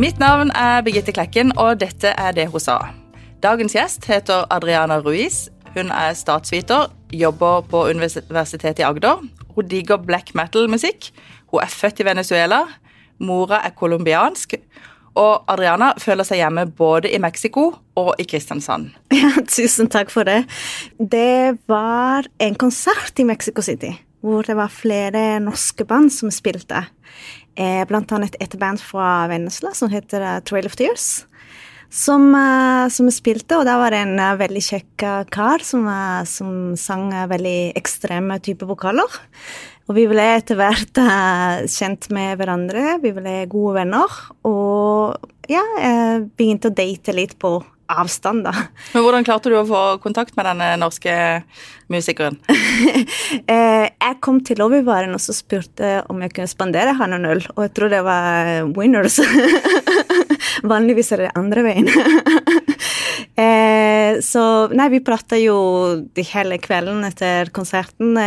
Mitt navn er Birgitte Klekken, og dette er det hun sa. Dagens gjest heter Adriana Ruiz. Hun er statsviter, jobber på Universitetet i Agder. Hun digger black metal-musikk. Hun er født i Venezuela. Mora er colombiansk. Og Adriana føler seg hjemme både i Mexico og i Kristiansand. Ja, tusen takk for det. Det var en konsert i Mexico City hvor det var flere norske band som spilte. Eh, blant annet et band fra Vennesla som heter eh, Trail of Tears. Som, eh, som spilte, og da var det en veldig kjekk kar som, som sang veldig ekstreme typer vokaler. Og vi ble etter hvert kjent med hverandre, vi ble gode venner. Og ja, begynte å date litt på avstand, da. Men Hvordan klarte du å få kontakt med denne norske musikeren? Eh, jeg kom til lobbyvaren og så spurte om jeg kunne spandere han en øl, og jeg tror det var Winners. Vanligvis er det andre veien. Eh, så nei, vi prata jo de hele kvelden etter konserten.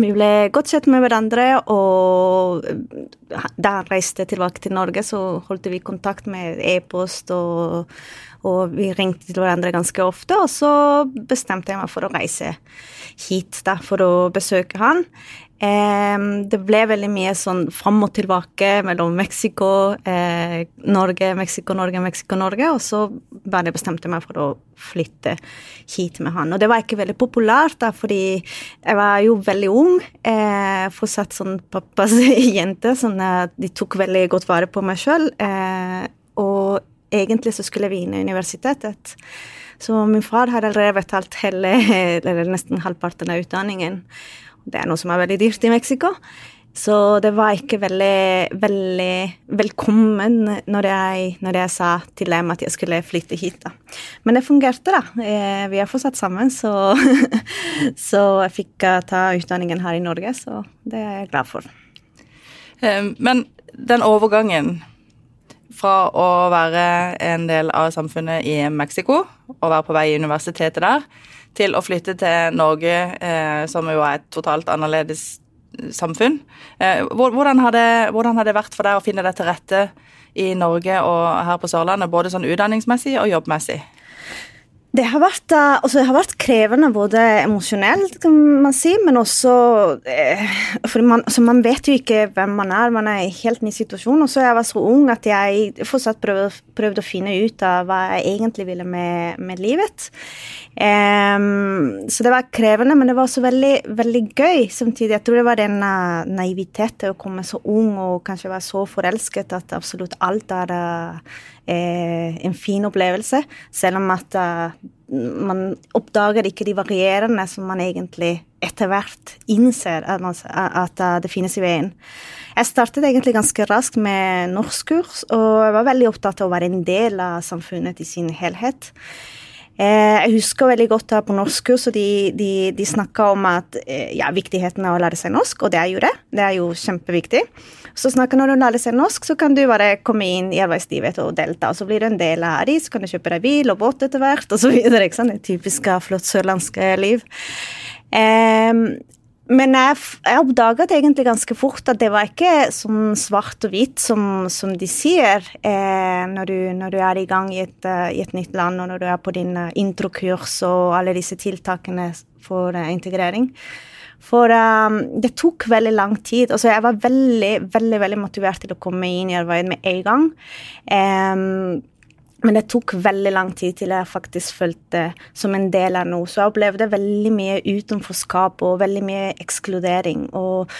Vi ble godt kjent med hverandre, og da han reiste tilbake til Norge, så holdt vi kontakt med e-post, og, og, vi ringte til hverandre ganske ofte. Og så bestemte jeg meg for å reise hit da, for å besøke han. Det ble veldig mye sånn fram og tilbake mellom Mexico, eh, Norge, Mexico, Norge, Mexico, Norge. Og så bare bestemte jeg meg for å flytte hit med han. Og det var ikke veldig populært, da, fordi jeg var jo veldig ung. Eh, fortsatt sånn pappas jente, sånn at de tok veldig godt vare på meg sjøl. Eh, og egentlig så skulle vi inn i universitetet. Så min far har allerede betalt hele, eller nesten halvparten av utdanningen. Det er noe som er veldig dyrt i Mexico. Så det var ikke veldig, veldig velkommen når jeg, når jeg sa til dem at jeg skulle flytte hit. da. Men det fungerte, da. Eh, vi er fortsatt sammen, så, så jeg fikk eh, ta utdanningen her i Norge, så det er jeg glad for. Eh, men den overgangen fra å være en del av samfunnet i Mexico og være på vei i universitetet der, til å flytte til Norge, eh, som jo er et totalt annerledes samfunn. Eh, hvordan, har det, hvordan, har det, vært for deg å finne deg til rette i Norge og her på Sørlandet, både sånn utdanningsmessig og jobbmessig? Det har, vært, eh, altså det har vært, krevende både emosjonelt, kan man si, men også eh, For man, altså man, vet jo ikke hvem man er, man er i helt ny situasjon. Og så jeg var så ung at jeg fortsatt prøvde, prøvde å finne ut av hva jeg egentlig ville med, med livet. Um, så det var krevende, men det var også veldig, veldig gøy samtidig. Jeg tror det var den naiviteten å komme så ung og kanskje være så forelsket at absolutt alt er uh, en fin opplevelse, selv om at uh, man oppdager ikke de varierende som man egentlig etter hvert innser at, man, at det finnes i veien. Jeg startet egentlig ganske raskt med norskkurs, og jeg var veldig opptatt av å være en del av samfunnet i sin helhet. Eh, jeg husker veldig godt da på norskkurs, og de, de, de snakka om at eh, ja, viktigheten av å lære seg norsk, og det jeg gjorde. Det er jo kjempeviktig. Så snakker når du lærer seg norsk, så kan du bare komme inn i arbeidslivet og delta. Og så blir du en del av det, så kan du kjøpe deg bil og båt etter hvert, og så videre. Ikke sant? Det typiske flott sørlandske liv. Um, men jeg, jeg oppdaget egentlig ganske fort at det var ikke sånn svart og hvitt som, som de sier eh, når, du, når, du, er i gang i et, uh, i et, nytt land, og når du er på din uh, introkurs og alle disse tiltakene for uh, integrering. For um, det tok veldig lang tid. Altså, jeg var veldig, veldig veldig motivert til å komme inn i arbeid med en gang. Um, men det tok veldig lang tid til jeg faktisk følte som en del av noe. Så jeg opplevde veldig mye utenforskap og veldig mye ekskludering. Og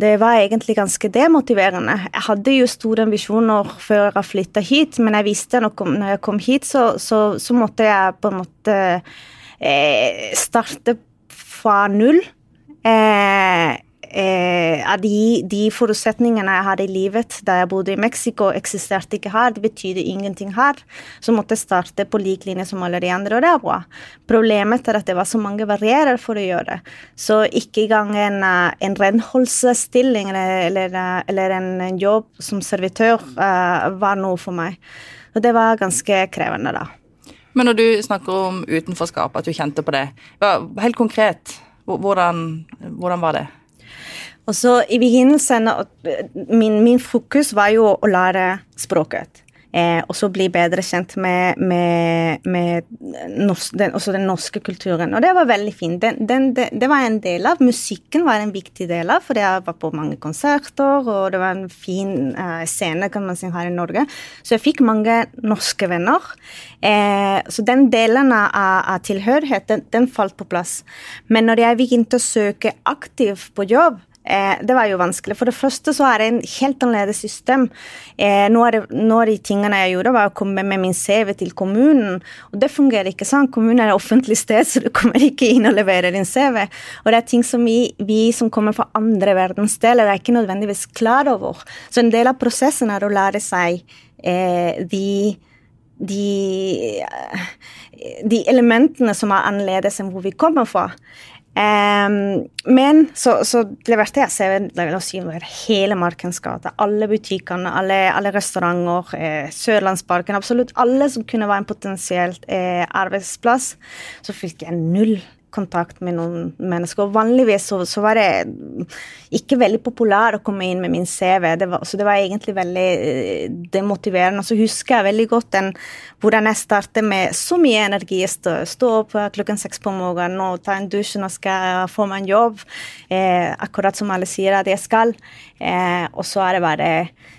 det var egentlig ganske demotiverende. Jeg hadde jo store visjoner før jeg flytta hit, men jeg visste når jeg kom hit, så, så, så måtte jeg på en måte eh, starte fra null. Eh, eh, at de, de, forutsetningene jeg hadde i livet da jeg bodde i Mexico, eksisterte ikke her. Det betydde ingenting her. Så måtte jeg starte på lik linje som alle de andre, og det er bra. Problemet er at det var så mange barrierer for å gjøre det. Så ikke engang en, eh, en renholdsstilling eller, eller, eller en, en, jobb som servitør uh, var noe for meg. Og det var ganske krevende, da. Men når du snakker om utenforskap, at du kjente på det, helt konkret, hvordan, hvordan var det? Og så i begynnelsen min, min fokus var jo å lære språket. Eh, og så bli bedre kjent med, med, med norsk, den, den norske kulturen. Og det var veldig fint. Den, den, det, det, var en del av. Musikken var en viktig del av, for jeg var på mange konserter, og det var en fin eh, scene kan man si her i Norge. Så jeg fikk mange norske venner. Eh, så den delen av, av tilhørighet, den falt på plass. Men når jeg begynte å søke aktivt på jobb, Eh, det var jo vanskelig. For det første så er det en helt annerledes system. Eh, Noen av de tingene jeg gjorde, var å komme med min CV til kommunen. Og det fungerer ikke sånn. Kommunen er et offentlig sted, så du kommer ikke inn og leverer din CV. Og det er ting som vi, vi som kommer fra andre verdensdeler, er ikke nødvendigvis klar over. Så en del av prosessen er å lære seg eh, de de, de elementene som er annerledes enn hvor vi kommer fra. Um, men så, så leverte jeg CV si, over hele Markens gate. Alle butikkene, alle, alle restauranter, eh, Sørlandsparken. Absolutt alle som kunne være en potensielt eh, arbeidsplass. Så fikk jeg null kontakt med noen mennesker. Og vanligvis så, så, var det ikke veldig populært å komme inn med min CV, det var, så det var egentlig veldig demotiverende. demotiverende. Så husker jeg veldig godt den, hvordan jeg startet med så mye energi. Stå, stå opp klokken seks på morgenen og ta en dusj nå skal jeg få meg en jobb, eh, akkurat som alle sier at jeg skal. Eh, og så er det bare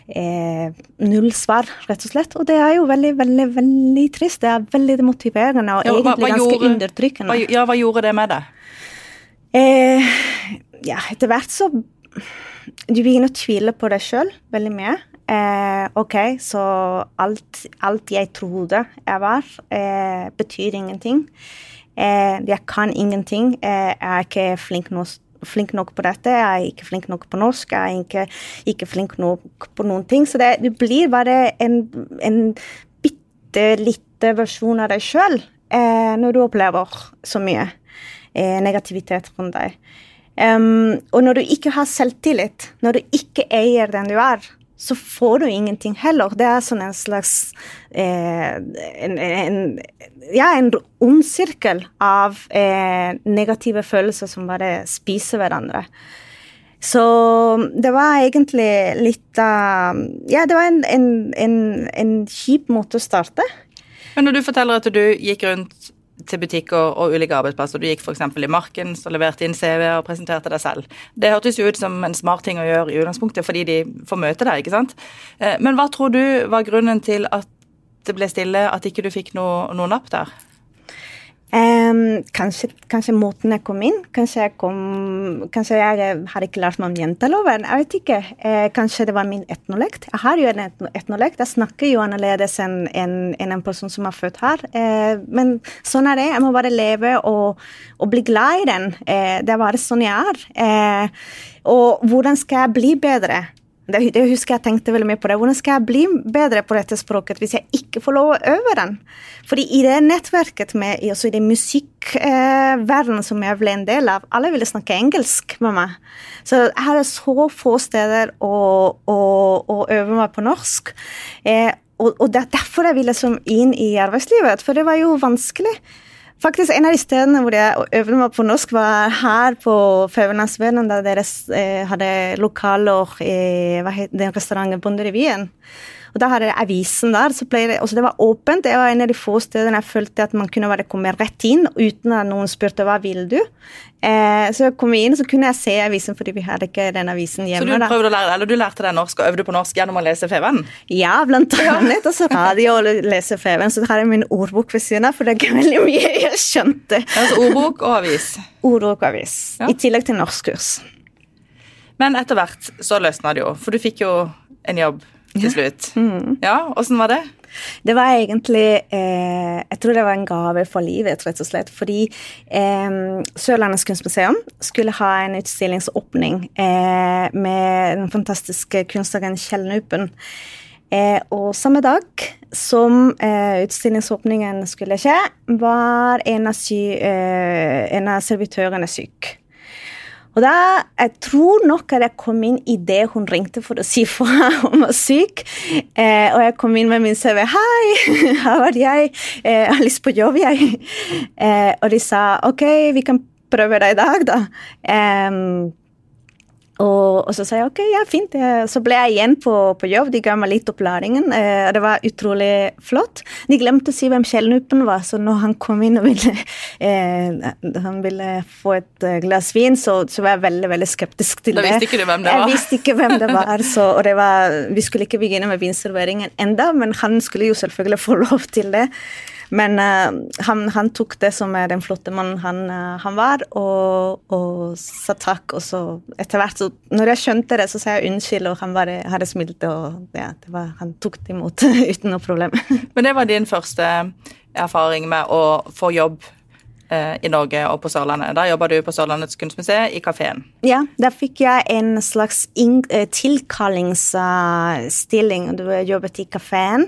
eh, null svar, rett og slett. Og det er jo veldig, veldig veldig trist. Det er veldig demotiverende og ja, egentlig hva, hva ganske gjorde, undertrykkende. Hva, ja, hva gjorde det med deg? Eh, ja, etter hvert så Du begynner å tvile på deg sjøl veldig mye. Eh, OK, så alt, alt, jeg trodde jeg var, eh, betyr ingenting. Eh, jeg kan ingenting. Eh, jeg er ikke flink nok flink nok på dette, jeg er ikke flink nok på norsk, jeg er ikke, ikke flink nok på noen ting. Så det, det blir bare en, en bitte lite versjon av deg sjøl eh, når du opplever så mye eh, negativitet rundt deg. Um, og når du ikke har selvtillit, når du ikke eier den du er, så får du ingenting heller. Det er sånn en slags eh, en, en, Ja, en ond sirkel av eh, negative følelser som bare spiser hverandre. Så det var egentlig litt av Ja, det var en, en, en kjip måte å starte. Men når du forteller at du gikk rundt til butikker og ulike arbeidsplasser. Du gikk f.eks. i Marken og leverte inn CV og presenterte deg selv. Det hørtes jo ut som en smart ting å gjøre i utgangspunktet, fordi de får møte deg, ikke sant. Eh, men hva tror du var grunnen til at det ble stille, at ikke du fikk noe, noe napp der? Um, kanskje, kanskje, måten jeg kom inn. Kanskje jeg, kom, kanskje jeg har ikke lært meg om jenteloven. Jeg vet ikke. Uh, kanskje det var min etnolekt. Jeg har jo en etnolekt. Jeg snakker jo annerledes enn en, en, en, person som er født her. Uh, men sånn er det. Jeg må bare leve og, og bli glad i den. Uh, det er bare sånn jeg er. Eh, og hvordan skal jeg bli bedre? Det, det, husker jeg tenkte veldig mye på det. Hvordan skal jeg bli bedre på dette språket hvis jeg ikke får lov å øve den? Fordi i det nettverket, med, også i det musikkverdenen som jeg ble en del av, alle ville snakke engelsk med meg. Så jeg hadde så få steder å, å, å øve meg på norsk. Eh, og, og det er derfor jeg ville inn i arbeidslivet, for det var jo vanskelig. Faktisk En av de stedene hvor jeg øvde meg på norsk, var her på Faunansvennen, da dere eh, hadde lokaler i hva heter, den restauranten Bonderevyen. Og da hadde jeg avisen der. så ble det, også det var åpent. Det var en av de få stedene jeg følte at man kunne bare komme rett inn uten at noen spurte hva vil du. Eh, så jeg kom inn, så kunne jeg se avisen fordi vi hadde ikke den avisen hjemme. Så du prøvde å lære, eller du lærte deg norsk og øvde på norsk gjennom å lese Feven? Ja, blant annet. Og så radio og lese Feven. Så har jeg min ordbok ved siden av, for det er ikke veldig mye jeg skjønte. Altså ordbok og avis? Ordbok og avis. Ja. I tillegg til norskkurs. Men etter hvert så løsna det jo, for du fikk jo en jobb til slutt. Mm. Ja, Åssen var det? Det var egentlig eh, Jeg tror det var en gave for livet, rett og slett. Fordi eh, Sørlandets kunstmuseum skulle ha en utstillingsåpning eh, med den fantastiske kunstneren Kjell Nupen. Eh, og samme dag som eh, utstillingsåpningen skulle skje, var en av, sy, eh, en av servitørene syk. Og da, Jeg tror nok at jeg kom inn idet hun ringte for å si fra hun var syk. Eh, og jeg kom inn med min CV. 'Hei, her var jeg. Eh, jeg har lyst på jobb, jeg.' Eh, og de sa 'OK, vi kan prøve deg i dag, da'. Og, og, så sa jeg ok, ja, fint. Så ble jeg igjen på, på jobb. De ga meg litt opplæringen. Eh, det var utrolig flott. De glemte å si hvem Kjellnupen var, så når han kom inn og ville, eh, han ville få et eh, glass vin, så, så, var jeg veldig veldig skeptisk til det. Da visste ikke du hvem det var? Jeg visste ikke hvem det var. Så, og det var, vi skulle ikke begynne med vinserveringen enda, men han skulle jo selvfølgelig få lov til det. Men uh, han, han, tok det som er den flotte mannen han, uh, han var, og, og, sa takk. Og så etter hvert, så når jeg skjønte det, så sa jeg unnskyld, og han bare hadde smilt, og ja, var, han tok det imot uten noe problem. Men det var din første erfaring med å få jobb uh, i Norge og på Sørlandet. Da jobba du på Sørlandets kunstmuseum, i kafeen. Ja, da fikk jeg en slags tilkallingsstilling. Du jobbet i kafeen.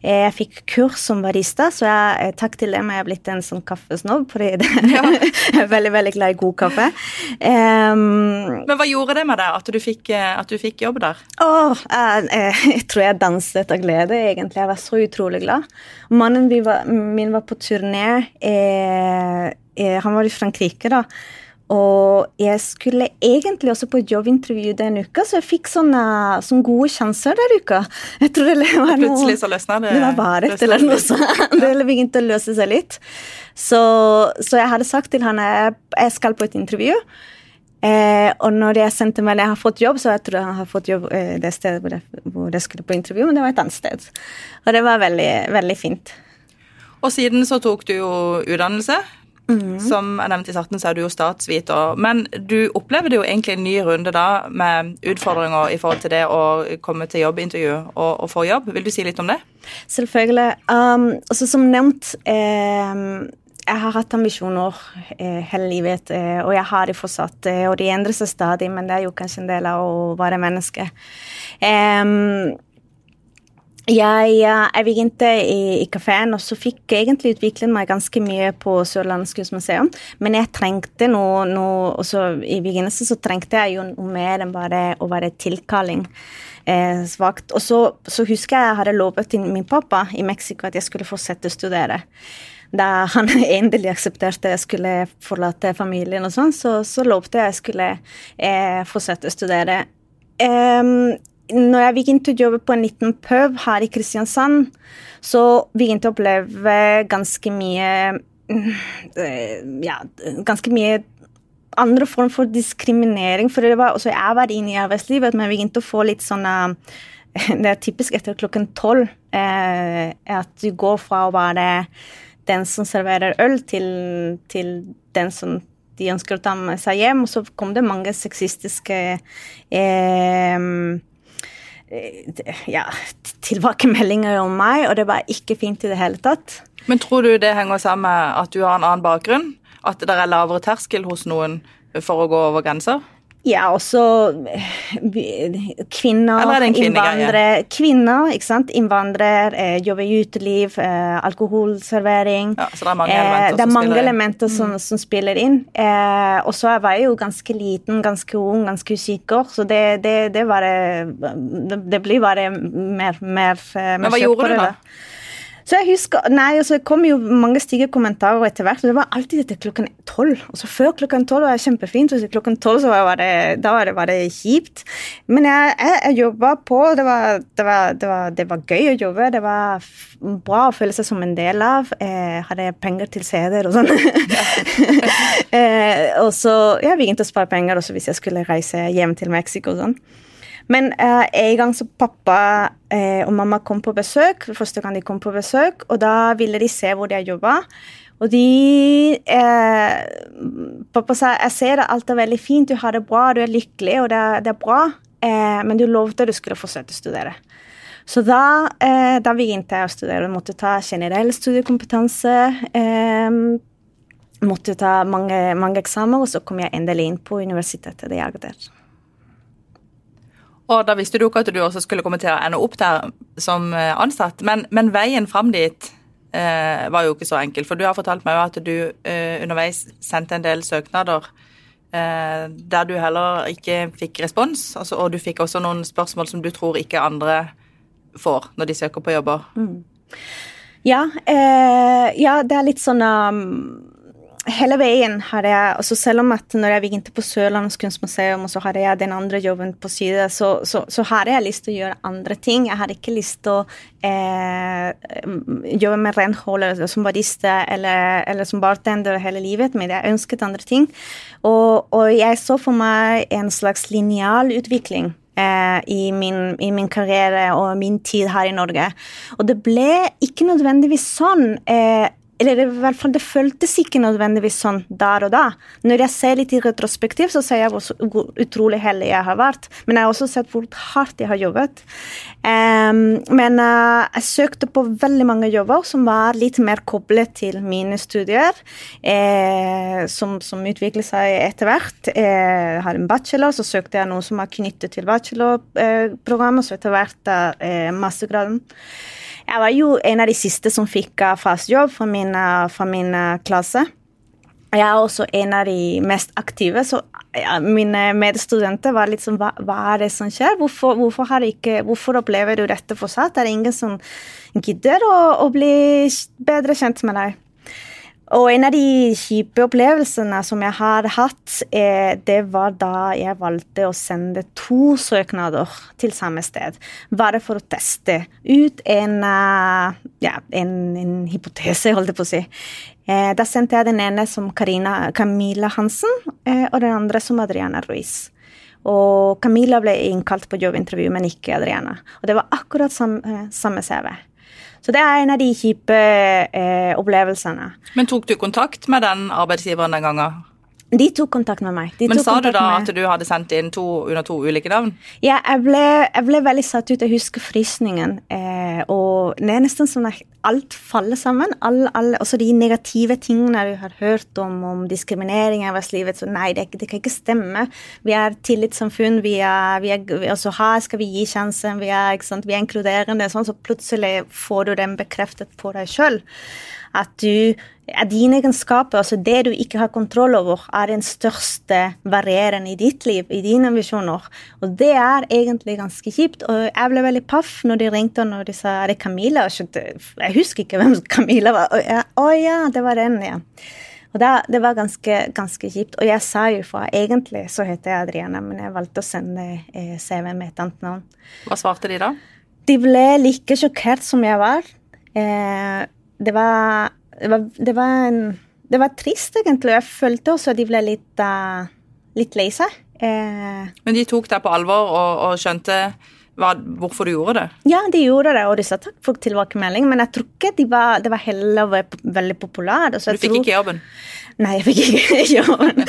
Eh, jeg fikk kurs som barista, så jeg, eh, takk til dem er jeg blitt en sånn kaffesnobb. fordi ja. jeg er veldig veldig glad i god kaffe. Um, Men hva gjorde det med deg at du fikk, eh, at du fikk jobb der? Å, jeg, jeg, tror jeg danset av glede, egentlig. Jeg var så utrolig glad. Mannen min var på turné. Eh, han var i Frankrike, da. Og jeg skulle egentlig også på et jobbintervju den uka, så jeg fikk sånne, sånne gode sjanser den uka. Jeg tror det var noe, Plutselig så løsna det? Det var bare et eller noe sånt. Det begynte å løse seg litt. Så, så jeg hadde sagt til han at jeg skal på et intervju. Eh, og når jeg sendte meg jeg har fått jobb, så jeg tror jeg har fått jobb eh, det stedet hvor jeg, hvor jeg, skulle på intervju, men det var et annet sted. Og det var veldig, veldig fint. Og siden så tok du jo utdannelse. Mm. Som jeg nevnte i starten, så er du jo statsviter. Men du opplevde jo egentlig en ny runde da med utfordringer i forhold til det å komme til jobbintervju og, og få jobb. Vil du si litt om det? Selvfølgelig. Um, altså Som nevnt eh, jeg har hatt ambisjoner eh, hele livet, eh, og jeg har de fortsatt. Eh, og de endrer seg stadig, men det er jo kanskje en del av å være menneske. Um, jeg, jeg begynte i, i kafeen, og så fikk jeg egentlig utviklet meg ganske mye på Sørlandets kunstmuseum. Men jeg trengte noe, noe også I begynnelsen så trengte jeg jo noe mer enn bare å være tilkalling. Eh, svakt. Og så, så, husker jeg jeg hadde lovet til min pappa i Mexico at jeg skulle fortsette å studere. Da han endelig aksepterte jeg skulle forlate familien, og sånn, så, så lovte jeg jeg skulle eh, fortsette å studere. Um, når jeg begynte å jobbe på en liten pub her i Kristiansand, så begynte jeg å oppleve ganske mye eh, Ja, ganske mye andre form for diskriminering. For det var, også jeg var inne i arbeidslivet, men jeg begynte å få litt sånn Det er typisk etter klokken tolv eh, at du går fra å være den som serverer øl, til, til den som de ønsker å ta med seg hjem. Og så kom det mange sexistiske Eh, ja, tilbakemeldinger om meg, og det var ikke fint i det hele tatt. Men tror du det henger sammen med at du har en annen bakgrunn? At det er lavere terskel hos noen for å gå over grenser? Ja, også eh, kvinner, innvandrere Kvinner, ikke sant. Innvandrer, eh, jobber i uteliv, eh, alkoholservering. Ja, så det er mange elementer, eh, det er mange elementer som, mm. som, spiller inn. Eh, og så var jeg jo ganske liten, ganske ung, ganske usikker, så det, det, det var det, det blir bare mer, mer, mer Men hva gjorde du da? Så jeg husker, nei, og så kom jo mange stygge kommentarer etter hvert. og Det var alltid etter klokken tolv. Og så før klokken tolv var det kjempefint, og så klokken tolv var var det, var det kjipt. Men jeg, jeg, jeg jobba på. Det var, det, var, det, var, det var, gøy å jobbe. Det var bra å føle seg som en del av. Jeg hadde penger til CD-er og sånn. eh, og så jeg begynte å spare penger også hvis jeg skulle reise hjem til Mexico og sånn. Men eh, en gang så pappa eh, og mamma kom på besøk, første gang de kom på besøk, og da ville de se hvor jeg jobba. Og de eh, Pappa sa jeg ser at alt er veldig fint, du har det bra, du er lykkelig, og det det er bra, eh, men du lovte du skulle fortsette å studere. Så da, eh, da begynte jeg å studere. Jeg måtte ta generell studiekompetanse. Eh, måtte ta mange, mange eksamener, og så kom jeg endelig inn på universitetet i Agder. Og da visste du ikke at du også skulle komme til å ende opp der som eh, ansatt. Men, men veien fram dit eh, var jo ikke så enkel. For du har fortalt meg jo at du eh, underveis sendte en del søknader eh, der du heller ikke fikk respons. Altså, og du fikk også noen spørsmål som du tror ikke andre får når de søker på jobber. Mm. Ja, eh, ja, det er litt sånn um hele veien har jeg altså Selv om at når jeg begynte på Sørlandets kunstmuseum, og så hadde jeg den andre jobben på side, så, så, så har jeg lyst til å gjøre andre ting. Jeg har ikke lyst til å eh, jobbe med renhold eller som barista eller, eller, som bartender hele livet men Jeg ønsket andre ting. Og, og jeg så for meg en slags lineal utvikling eh, i, min, i, min, karriere og min tid her i Norge. Og det ble ikke nødvendigvis sånn. Eh, eller i hvert fall det føltes ikke nødvendigvis sånn der og da. Når jeg ser litt i retrospektiv, så ser jeg hvor utrolig heldig jeg har vært. Men jeg har også sett hvor hardt jeg har jobbet. Um, men uh, jeg søkte på veldig mange jobber som var litt mer koblet til mine studier. Eh, som, som utviklet seg etter hvert. Eh, jeg har en bachelor, så søkte jeg noe som er knyttet til bachelorprogrammet, så etter hvert eh, mastergraden. Jeg var jo en av de siste som fikk fast jobb for min, uh, fra min uh, klasse. Jeg er også en av de mest aktive, så mine medstudenter var litt sånn hva, hva, er det som skjer? Hvorfor, hvorfor, ikke, hvorfor, opplever du dette fortsatt? Er det ingen som gidder å, å bli bedre kjent med deg? Og en av de kjipe opplevelsene som jeg har hatt, eh, det var da jeg valgte å sende to søknader til samme sted. Bare for å teste ut en, eh, ja, en, en hypotese, holdt jeg på å si. Eh, da sendte jeg den ene som Karina, Camilla Hansen, og den andre som Adriana Ruiz. Og Camilla ble innkalt på jobbintervju, men ikke Adriana. Og det var akkurat samme, samme CV. Så det er en av de kjipe eh, opplevelsene. Men tok du kontakt med den arbeidsgiveren den gangen? De tok kontakt med meg. De Men sa du da at du hadde sendt inn to, under to ulike navn? Ja, jeg ble, jeg ble veldig satt ut. Jeg husker frysningen. Eh, og det er nesten sånn at alt faller sammen. All, all, også de negative tingene du har hørt om, om diskriminering i arbeidslivet. Så nei, det, det, kan ikke stemme. Vi er tillitssamfunn. Vi er, vi er, altså her skal vi gi sjansen. Vi er, vi er inkluderende. Sånn, så plutselig får du den bekreftet på deg sjøl at du dine egenskaper, altså det du ikke har kontroll over, er den største varierende i ditt liv, i dine ambisjoner. Og det er egentlig ganske kjipt. Og jeg ble veldig paff når de ringte og de sa er det Camilla. Jeg husker ikke hvem Camilla var. Å oh, ja, det var den, ja. Og det, det var ganske, ganske, kjipt. Og jeg sa jo fra egentlig så heter jeg Adriana, men jeg valgte å sende eh, CV med et annet navn. Hva svarte de da? De ble like sjokkert som jeg var. Eh, det var, det var, det var, en, det var trist, egentlig. Jeg følte også at de ble litt, uh, litt lei seg. Eh, Men de tok deg på alvor og, og skjønte hva, hvorfor du gjorde det? Ja, de gjorde det, og de sa takk for tilbakemelding. Men jeg tror ikke de var, det var heller veldig populært. Altså, du fikk tror, ikke jobben? Nei, jeg fikk ikke jobben.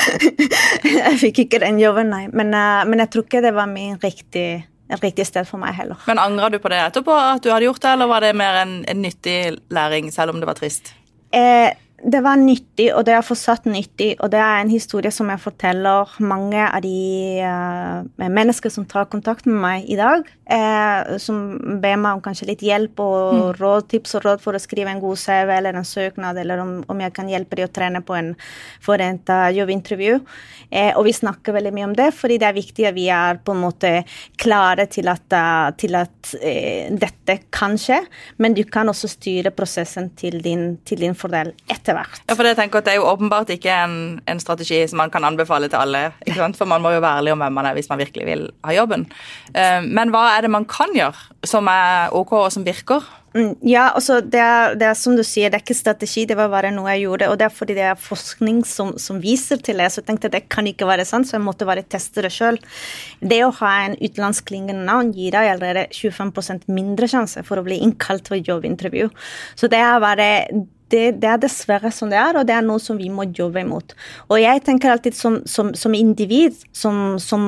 jeg fikk ikke den jobben, nei. Men, uh, men jeg tror ikke det var min riktige et riktig sted for meg heller. Men angra du på det etterpå, at du hadde gjort det, eller var det mer en, en nyttig læring, selv om det var trist? Eh, det var nyttig, og det er fortsatt nyttig. Og det er en historie som jeg forteller mange av de uh, mennesker som tar kontakt med meg i dag, uh, som ber meg om kanskje litt hjelp og mm. råd, tips og råd for å skrive en god CV eller en søknad, eller om, om jeg kan hjelpe dem å trene på en, for uh, jobbintervju. Uh, og vi snakker veldig mye om det, fordi det er viktig at vi er på en måte klare til at, til at dette kan skje, men du kan også styre prosessen til din, til din fordel etter etter hvert. Ja, for Det tenker at det er jo åpenbart ikke en, en strategi som man kan anbefale til alle. For man må jo være ærlig om hvem man er hvis man virkelig vil ha jobben. Uh, men hva er det man kan gjøre som er ok og som virker? Mm, ja, altså det er, det er, som du sier, det er ikke strategi, det var bare noe jeg gjorde. Og det er fordi det er forskning som, som viser til det. Så jeg tenkte at det kan ikke være sant, så jeg måtte bare teste det sjøl. Det å ha en utenlandskklingende navn gir deg allerede 25% mindre sjanse for å bli innkalt til jobbintervju. Så det er bare det, det, er dessverre som det er, og det er noe som vi må jobbe imot. Og jeg tenker alltid som, som, som individ, som, som,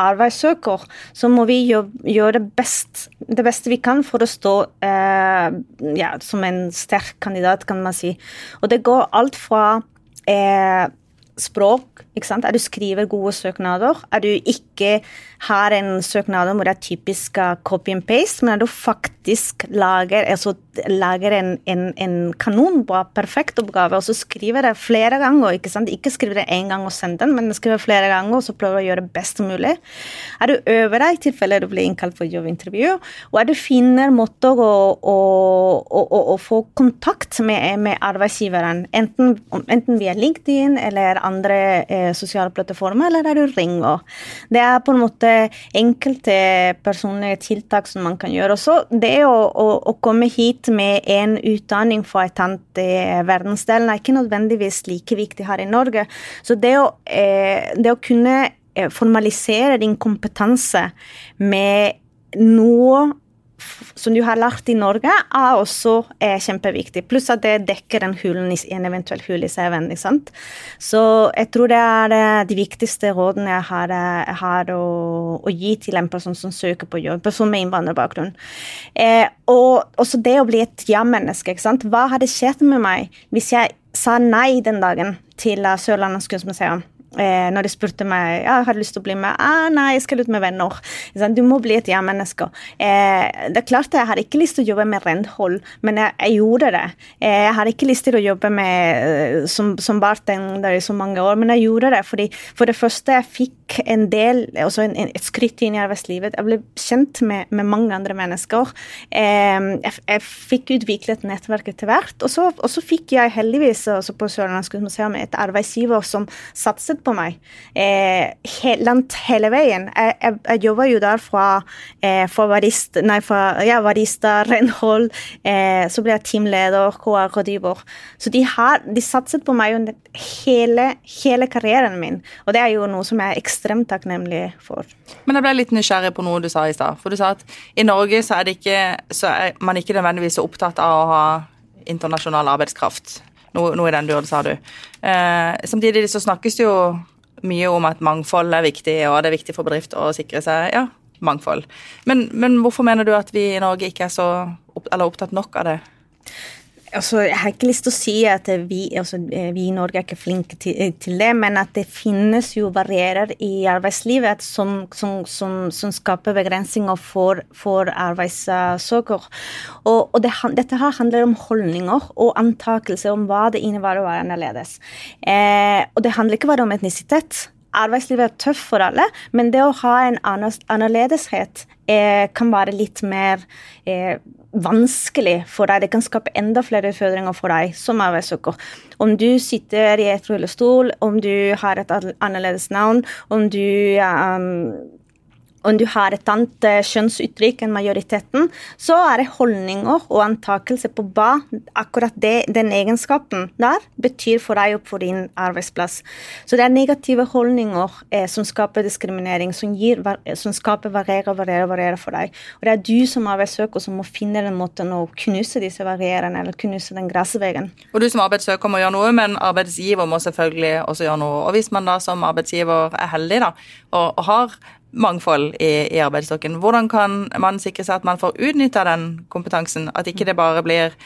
arbeidssøker, så må vi gjøre det, best, det, beste vi kan for å stå eh, ja, som en sterk kandidat, kan man si. Og det går alt fra eh, språk? Er du skriver gode søknader? Er du ikke har en søknad hvor det er typisk copy and paste, men at du faktisk lager, altså, lager en, en, en kanonbra, perfekt oppgave, og så skriver det flere ganger. Ikke sant? Ikke skriver det én gang og sender den, men skriver flere ganger og så prøver å gjøre det best mulig. Er du øver deg i tilfelle du blir innkalt for jobbintervju, og er du finner måter å, å, å, å få kontakt med, med arbeidsgiveren, enten, enten, via LinkedIn eller andre eh, sosiale plattformer, eller der du ringer. Det er på en måte enkelte personlige tiltak som man kan gjøre. Også det å, å, å komme hit med en utdanning fra et annet eh, verdensdel er ikke nødvendigvis like viktig her i Norge. Så det å, eh, det å kunne eh, formalisere din kompetanse med noe som du har lært i Norge, er også er kjempeviktig. Pluss at det dekker en, hulen en eventuell hull i CV-en. Så jeg tror det er eh, de viktigste rådene jeg har, jeg eh, har å, å, gi til en person som søker på jobb, person med innvandrerbakgrunn. Eh, og også det å bli et ja-menneske. Hva hadde skjedd med meg hvis jeg sa nei den dagen til Sørlandets kunstmuseum? Eh, når de spurte meg ja, har du lyst til å bli med. Ah, nei, jeg skal ut med venner. Du må bli et ja-menneske. Eh, det er klart Jeg har ikke lyst til å jobbe med renhold, men jeg, jeg gjorde det. Eh, jeg har ikke lyst til å jobbe med, eh, som, som bartender i så mange år, men jeg gjorde det fordi for det første jeg fikk en del, også en, en, et skritt inn i arbeidslivet. Jeg ble kjent med, med mange andre mennesker. Eh, jeg, jeg, fikk utviklet nettverk etter hvert, og så, fikk jeg heldigvis også på Sørlandets museum et arbeidsgiver som satset på meg eh, he, langt hele veien. Jeg, jeg, jeg jobber jo der fra, eh, for barista, nei, fra, ja, varista, renhold, eh, så ble jeg teamleder, HR-rådgiver. Så de, har, de satset på meg under hele, hele karrieren min, og det er jo noe som jeg er ekstremt takknemlig for. Men jeg ble litt nysgjerrig på noe du sa i stad. For du sa at i Norge så er, det ikke, så er man ikke nødvendigvis så opptatt av å ha internasjonal arbeidskraft. Noe, noe i den duren, sa du. Eh, samtidig så snakkes det jo mye om at mangfold er viktig, og det er viktig for bedrifter å sikre seg ja, mangfold. Men, men hvorfor mener du at vi i Norge ikke er så opp, opptatt nok av det? Altså, jeg har ikke lyst til å si at vi, altså, vi i Norge er ikke flinke til, til, det, men at det finnes jo barrierer i arbeidslivet som, som, som, som skaper begrensninger for, for arbeidssøker. Og, og det, dette her handler om holdninger og antakelser om hva det innebærer å være annerledes. Eh, og det handler ikke bare om etnisitet arbeidslivet er tøft for alle, men det å ha en annerledeshet eh, kan være litt mer eh, vanskelig for deg. Det kan skape enda flere utfordringer for deg som arbeidssøker. Om du sitter i et rullestol, om du har et annerledes navn, om du um, om du har et annet eh, kjønnsuttrykk enn majoriteten, så er det holdninger og antakelse på hva akkurat det, den egenskapen der betyr for deg og for din arbeidsplass. Så det er negative holdninger eh, som skaper diskriminering, som, gir, som skaper varierer, varierer, varierer for deg. Og det er du som arbeidssøker som må finne den måten å knuse disse varierene, eller knuse den gressveggen. Og du som arbeidssøker må gjøre noe, men arbeidsgiver må selvfølgelig også gjøre noe. Og hvis man da som arbeidsgiver er heldig da, og, og har mangfold i, i arbeidsstokken. Hvordan kan man sikre seg at man får utnytta den kompetansen? At ikke det bare blir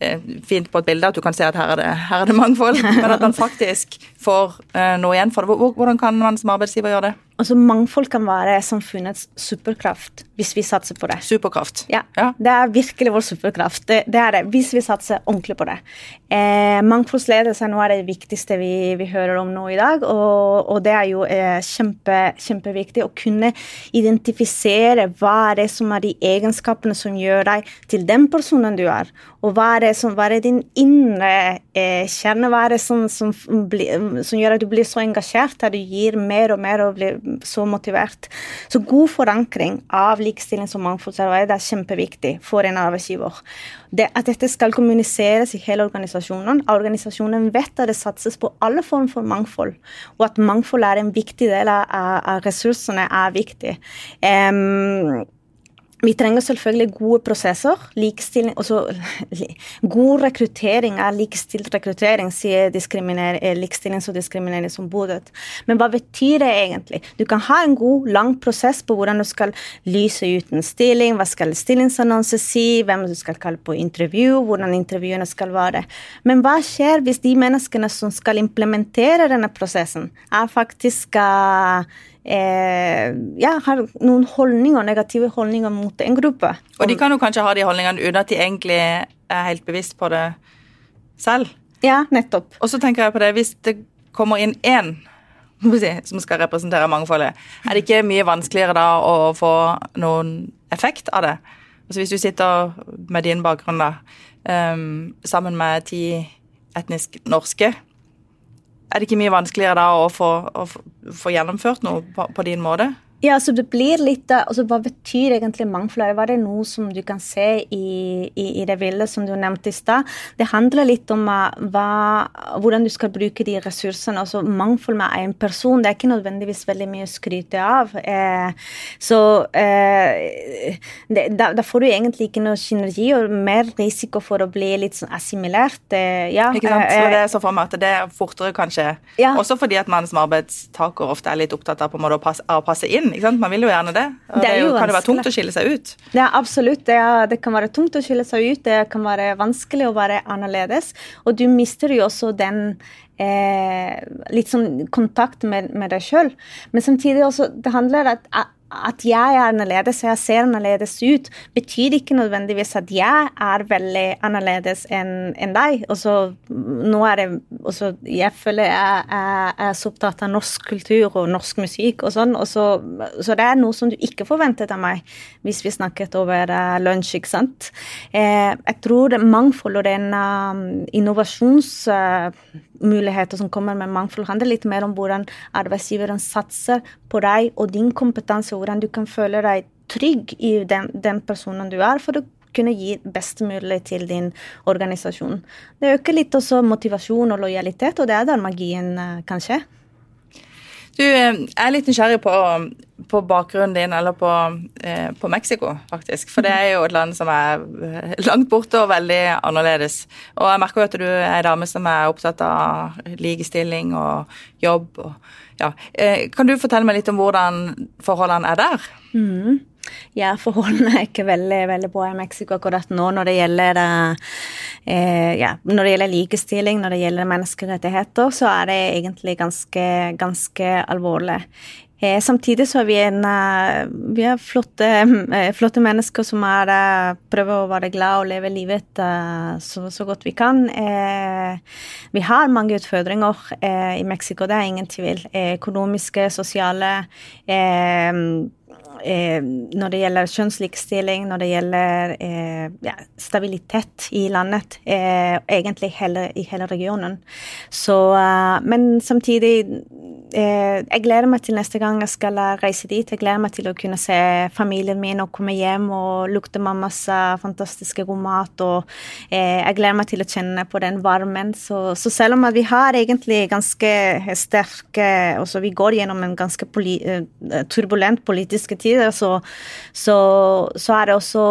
eh, fint på et bilde at du kan se at her er det, her er det mangfold, men at man faktisk får eh, noe igjen for det. Hvordan kan man som arbeidsgiver gjøre det? Altså, Mangfold kan være samfunnets superkraft hvis vi satser på det. Superkraft. Ja, ja. Det er virkelig vår superkraft. Det, det, er det, hvis vi satser ordentlig på det. Eh, mangfoldsledelse er noe av det viktigste vi, vi hører om nå i dag. Og, og det er jo eh, kjempe, kjempeviktig å kunne identifisere hva er det som er de egenskapene som gjør deg til den personen du er. Og hva er som hva er din indre eh, kjerne? Hva er det som, som, som, gjør at du blir så engasjert at du gir mer og mer og blir så motivert. Så god forankring av likestillings- og mangfoldsarbeid er kjempeviktig for en arbeidsgiver. Det, at dette skal kommuniseres i hele organisasjonen. Organisasjonen vet at det satses på alle former for mangfold, og at mangfold er en viktig del av, av ressursene, er viktig. Um, vi trenger selvfølgelig gode prosesser. likestilling, også, God rekruttering er likestilt rekruttering, sier eh, Likestillings- og diskrimineringsombudet. Men hva betyr det egentlig? Du kan ha en god, lang prosess på hvordan du skal lyse ut en stilling, hva skal stillingsannonse si, hvem du skal kalle på intervju, hvordan intervjuene skal være. Men hva skjer hvis de menneskene som skal implementere denne prosessen, er faktisk uh, eh, ja, har noen holdninger, negative holdninger mot en gruppe. Og de kan jo kanskje ha de holdningene uten at de egentlig er helt bevisst på det selv. Ja, nettopp. Og så tenker jeg på det, hvis det kommer inn én som skal representere mangfoldet, er det ikke mye vanskeligere da å få noen effekt av det? Altså Hvis du sitter med din bakgrunn da, um, sammen med ti etnisk norske, er det ikke mye vanskeligere da å få, å få gjennomført noe på, på din måte? Ja, altså det blir litt altså Hva betyr egentlig mangfold? Var det noe som du kan se i, i, i det bildet som du nevnte i stad? Det handler litt om uh, hva, hvordan du skal bruke de ressursene. altså Mangfold med en person det er ikke nødvendigvis veldig mye å skryte av. Eh, så eh, det, da, da, får du egentlig ikke noe synergi og mer risiko for å bli litt sånn assimilert. Eh, ja, ikke sant? Så det er så for meg at det er fortere, kanskje. Ja. Også fordi at man som arbeidstaker ofte er litt opptatt av på en måte å passe, å passe inn ikke sant? Man vil jo gjerne det. Og det, det jo, kan jo være tungt å skille seg ut. Ja, absolutt. Det, er, det, kan være tungt å skille seg ut. Det kan være vanskelig å være annerledes. Og du mister jo også den eh, litt sånn kontakt med, med deg sjøl. Men samtidig også, det handler om at at jeg er annerledes og jeg ser annerledes ut, betyr ikke nødvendigvis at jeg er veldig annerledes enn en deg. Og så nå er det også, Jeg føler jeg, jeg, er så opptatt av norsk kultur og norsk musikk og sånn, og så, så, det er noe som du ikke forventet av meg hvis vi snakket over uh, lunsj, ikke sant. Eh, jeg tror det mangfold og den uh, innovasjons... Uh, muligheter som kommer med mangfold, handler litt mer om hvordan arbeidsgiveren satser på deg og din kompetanse, og hvordan du kan føle deg trygg i den, den personen du er, for å kunne gi best mulig til din organisasjon. Det øker litt også motivasjon og lojalitet, og det er der magien uh, kan skje. Du, eh, jeg er litt nysgjerrig på, på bakgrunnen din, eller på, eh, på, Mexico, faktisk. For det er jo et land som er eh, langt borte og veldig annerledes. Og jeg merker jo at du er ei dame som er opptatt av likestilling og jobb. Og, ja. eh, kan du fortelle meg litt om hvordan forholdene er der? Mm. Ja, forholdene er ikke veldig, veldig bra i Mexico akkurat nå når det gjelder eh, ja, når det gjelder likestilling, når det gjelder menneskerettigheter, så er det egentlig ganske, ganske alvorlig. Eh, samtidig så er vi en uh, vi er flotte, uh, flotte, mennesker som er, prøver å være glad og leve livet så, så, godt vi kan. vi har mange utfordringer i Mexico, det er ingen tvil. økonomiske, sosiale eh, når det gjelder kjønnslikestilling, når det gjelder eh, ja, stabilitet i landet, eh, egentlig hele, i hele regionen. Så, men samtidig eh, Jeg gleder meg til neste gang jeg skal reise dit. Jeg gleder meg til å kunne se familien min og komme hjem og lukte mammas fantastiske god mat. Og eh, jeg gleder meg til å kjenne på den varmen. Så, så selv om vi har egentlig ganske sterke også Vi går gjennom en ganske poli, turbulent politiske tid så, så, så er det også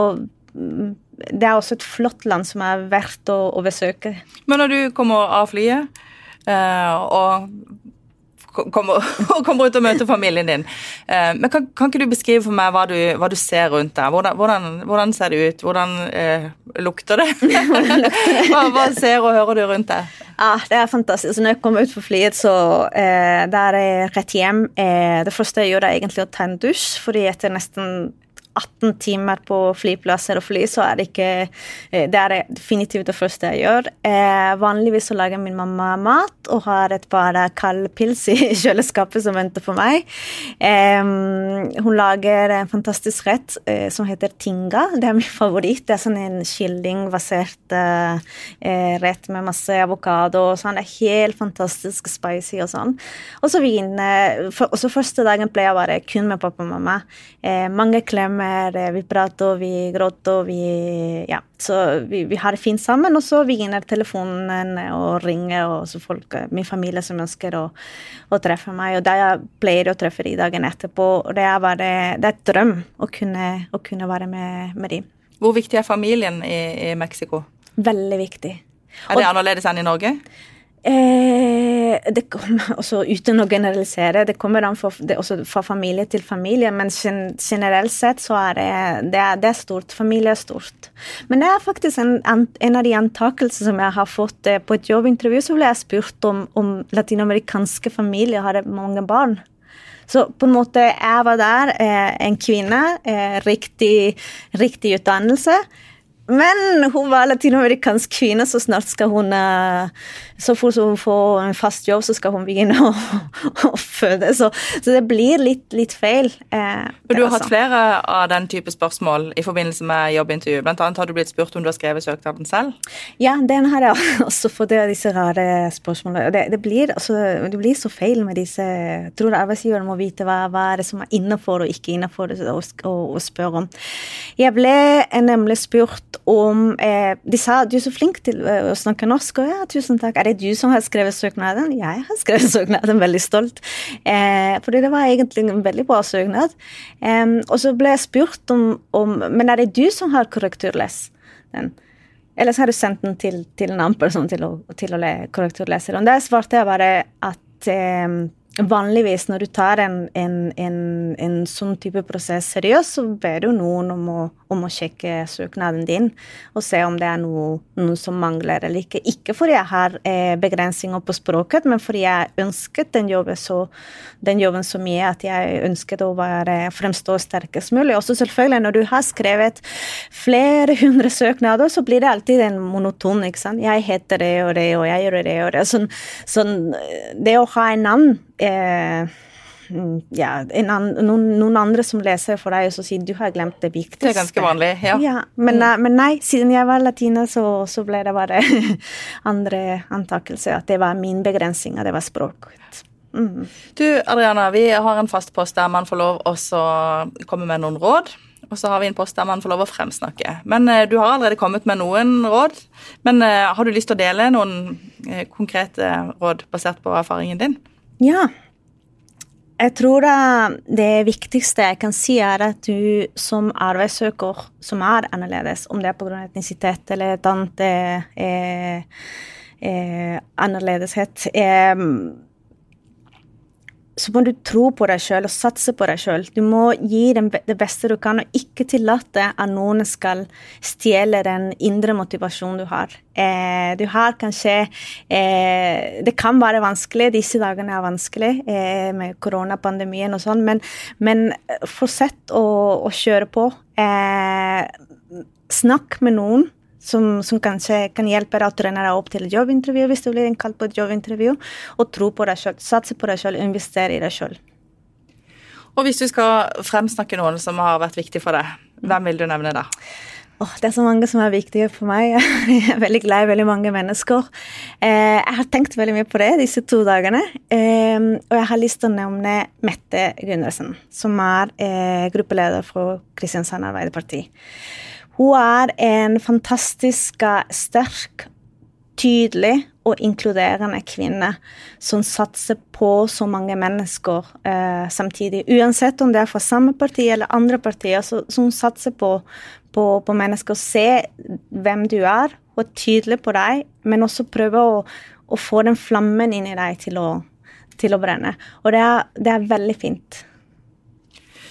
det er også et flott land som er verdt å, å besøke. Men når du kommer av flyet og kommer, kommer, ut og møter familien din. Uh, men kan, kan, ikke du beskrive for meg hva du, hva du ser rundt deg? Hvordan, hvordan, ser det ut? Hvordan uh, lukter det? hva, hva, ser og hører du rundt deg? Ja, Det er fantastisk. Så når jeg kommer ut på flyet, så eh, der er rett hjem. Eh, det første jeg gjør, er egentlig å ta en dusj, fordi etter nesten 18 timer på flyplasser og fly, så er det ikke eh, Det er definitivt det første jeg gjør. Eh, vanligvis så lager min mamma mat og har et par kalde pils i kjøleskapet som venter på meg. Eh, hun lager en fantastisk rett eh, som heter tinga. Det er min favoritt. Det er sånn en kyllingbasert eh, rett med masse avokado og sånn. Det er helt fantastisk spicy og sånn. Og så vin. For, også første dagen ble jeg bare kun med pappa og mamma. mange klemmer kommer, eh, vi prater, vi gråter, vi Ja, så vi, vi har det fint sammen. Og så vinner telefonen og ringer, og så folk, eh, min familie som ønsker å, å treffe meg. Og da jeg pleier å treffe dem dagen etterpå. Og det er bare det er et drøm å kunne, å kunne være med, med dem. Hvor viktig er familien i, i Mexico? Veldig viktig. Er det og, annerledes enn i Norge? Eh, det kommer også Uten å generalisere, det kommer an for, det, også fra familie til familie, men generelt sett så er det, det, er, det er stort. Familie er stort. Men det er faktisk en, en av de antakelsene som jeg har fått eh, på et jobbintervju, så ble jeg spurt om, om latinamerikanske familier har mange barn. Så på en måte, jeg var der, eh, en kvinne, riktig, riktig utdannelse. Men hun var latinamerikansk kvinne, så snart skal hun Så fort hun får en fast jobb, så skal hun begynne å, å føde. Så, så, det blir litt, litt feil. Eh, du har hatt flere av den type spørsmål i forbindelse med jobbintervju. Blant annet har du blitt spurt om du har skrevet søknaden selv? Ja, den har jeg også fått, disse rare spørsmålene. Det, det, blir, altså, det blir så feil med disse Jeg tror arbeidsgiveren må vite hva, hva er det som er innafor og ikke innafor å spørre om. Jeg ble nemlig spurt om eh, De sa du er så flink til å snakke norsk. Og ja, tusen takk. Er det du som har skrevet søknaden? Jeg har skrevet søknaden, veldig stolt. Eh, fordi det var egentlig en veldig bra søknad. Eh, og så ble jeg spurt om, om Men er det du som har korrekturlest den? Eller så har du sendt den til, til en annen person til å, til å korrekturlese den. Der svarte jeg bare at eh, Vanligvis når du tar en, en, en, en sånn type prosess seriøst, så ber du noen om å, om å, sjekke søknaden din og se om det er noe, noe som mangler eller ikke. Ikke fordi jeg har eh, begrensninger på språket, men fordi jeg ønsket den jobben så, den jobben så mye at jeg ønsket å være, fremstå sterkest mulig. Også selvfølgelig, når du har skrevet flere hundre søknader, så blir det alltid en monoton. ikke sant? Jeg heter det og det, og jeg gjør det og det. Sånn, sånn det å ha en navn eh, ja, an, noen, noen, andre som leser for deg, og så sier du har glemt det viktigste. Det er ganske vanlig, ja. ja men, mm. men, nei, siden jeg var latina, så, så ble det bare andre antakelser. At det var min begrensning, at det var språk. Mm. Du, Adriana, vi har en fast post der man får lov å komme med noen råd. Og så har vi en post der man får lov å fremsnakke. Men uh, du har allerede kommet med noen råd. Men uh, har du lyst til å dele noen konkrete råd basert på erfaringen din? Ja. Jeg tror det viktigste jeg kan si, er at du som arbeidssøker som er annerledes, om det er pga. etnisitet eller et annet eh, eh, annerledeshet eh, så må du tro på deg sjøl og satse på deg sjøl. Du må gi det beste du kan, og ikke tillate at noen skal stjele den indre motivasjonen du har. Eh, du har kanskje eh, Det kan være vanskelig, disse dagene er vanskelig eh, med koronapandemien og sånn, men, men fortsett å, å, kjøre på. Eh, snakk med noen som, som, kanskje kan hjelpe deg å trene deg opp til jobbintervju hvis du blir innkalt på et jobbintervju. Og tro på deg sjøl. Satse på deg sjøl, investere i deg sjøl. Og hvis du skal fremsnakke noen som har vært viktig for deg, hvem vil du nevne da? Oh, det er så mange som er viktige for meg. Jeg er veldig glad i veldig mange mennesker. Eh, jeg har tenkt veldig mye på det disse to dagene. Eh, og jeg har lyst til å nevne Mette Gundersen, som er eh, gruppeleder for Kristiansand Arbeiderparti. Hun er en fantastisk sterk, tydelig og inkluderende kvinne som satser på så mange mennesker eh, samtidig. Uansett om det er fra samme parti eller andre partier, så, som satser på, på, på mennesker. Se hvem du er, og tydelig på deg, men også prøve å, å få den flammen inni deg til å, til å brenne. Og det er, det er veldig fint.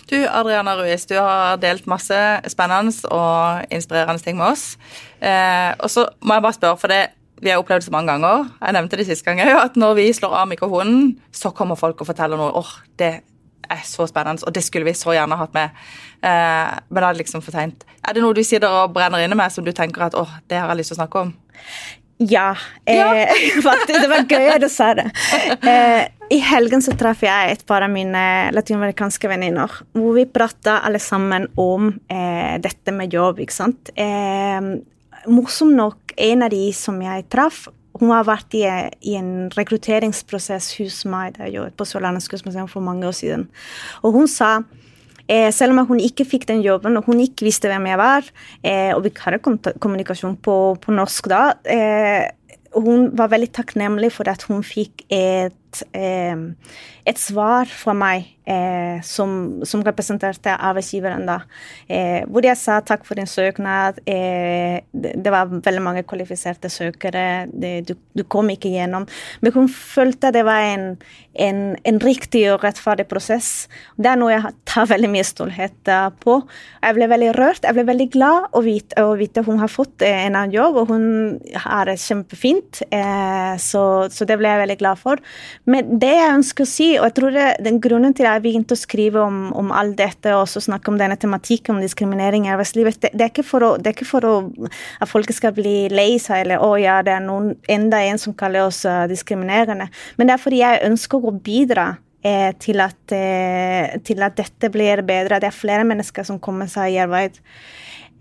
Du, Adriana Ruiz, du har delt masse spennende og inspirerende ting med oss. Eh, og så må jeg bare spørre, for det, vi har opplevd det så mange ganger, jeg nevnte det sist gang òg, at når vi slår av mikrofonen, så kommer folk og forteller noe. åh, oh, det er så spennende, og det skulle vi så gjerne hatt med. Eh, men da er det liksom for seint. Er det noe du sitter og brenner inne med som du tenker at åh, oh, det har jeg lyst til å snakke om? Ja. Eh, faktisk. Det var gøy at du sa det. Eh, I helgen så traff jeg et par av mine latinamerikanske venninner. Hvor vi prata alle sammen om eh, dette med jobb, ikke sant. Eh, morsom nok, en av de som jeg traff, hun har vært i, i en rekrutteringsprosess hos meg da jeg jobbet på Sørlandet kunstmuseum for mange år siden. Og hun sa Eh, selv om hun ikke fikk den jobben, og hun ikke visste hvem jeg var, eh, og vi hadde kommunikasjon på, på norsk da. Eh, hun var veldig takknemlig for at hun fikk et, eh, et svar fra meg eh, som, som, representerte arbeidsgiveren. da, eh, Hvor jeg sa takk for din søknad. Det, var veldig mange kvalifiserte søkere. Du, du, kom ikke gjennom. Men hun følte det var en, en, en, riktig og rettferdig prosess. Det er noe jeg tar veldig mye stolthet på. Jeg ble veldig rørt. Jeg ble veldig glad å vite, å vite hun har fått en annen jobb, og hun har det kjempefint. Så, så, det ble jeg veldig glad for. Men det jeg ønsker å si, og jeg tror det, den grunnen til at jeg begynte å skrive om, om alt dette og også snakke om denne tematikken om diskriminering i arbeidslivet, det, det, er ikke for, å, det er ikke for å, at folk skal bli lei seg eller å ja, det er noen, enda en som kaller oss uh, diskriminerende. Men det er fordi jeg ønsker å bidra eh, til, at, eh, til, at, dette blir bedre. Det er flere mennesker som kommer seg i arbeid.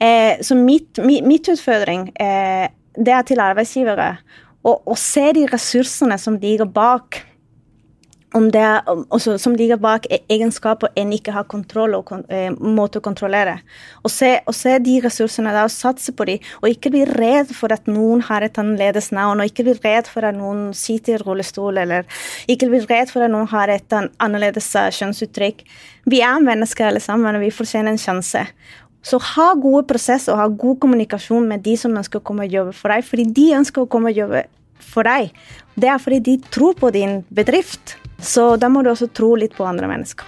Eh, så mitt, mitt, mitt utfordring eh, det er til arbeidsgivere å se de ressursene som ligger bak om det også, som ligger bak e-, egenskaper en ikke har kontroll og eh, måte å kontrollere. Og se, se, de ressursene der og satse på dem, og ikke bli redd for at noen har et annerledes navn, og ikke bli redd for at noen sitter i rullestol, eller ikke bli redd for at noen har et annerledes eh, kjønnsuttrykk. Vi er mennesker alle sammen, og vi fortjener en sjanse. Så ha gode prosesser og ha god kommunikasjon med de som ønsker å komme og jobbe for deg, fordi de ønsker å komme og jobbe for deg. Det er fordi de tror på din bedrift. Så da må du også tro litt på andre mennesker.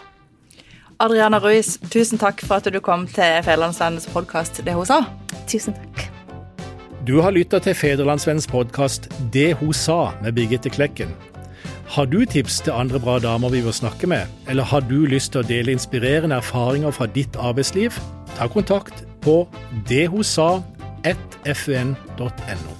Adriana Ruiz, tusen takk for at du kom til Federlandsvennens podkast Det hun sa. Tusen takk. Du har lytta til Federlandsvennens podkast Det hun sa med Birgitte Klekken. Har du tips til andre bra damer vi bør snakke med, eller har du lyst til å dele inspirerende erfaringer fra ditt arbeidsliv? Ta kontakt på dethosa1fun.no.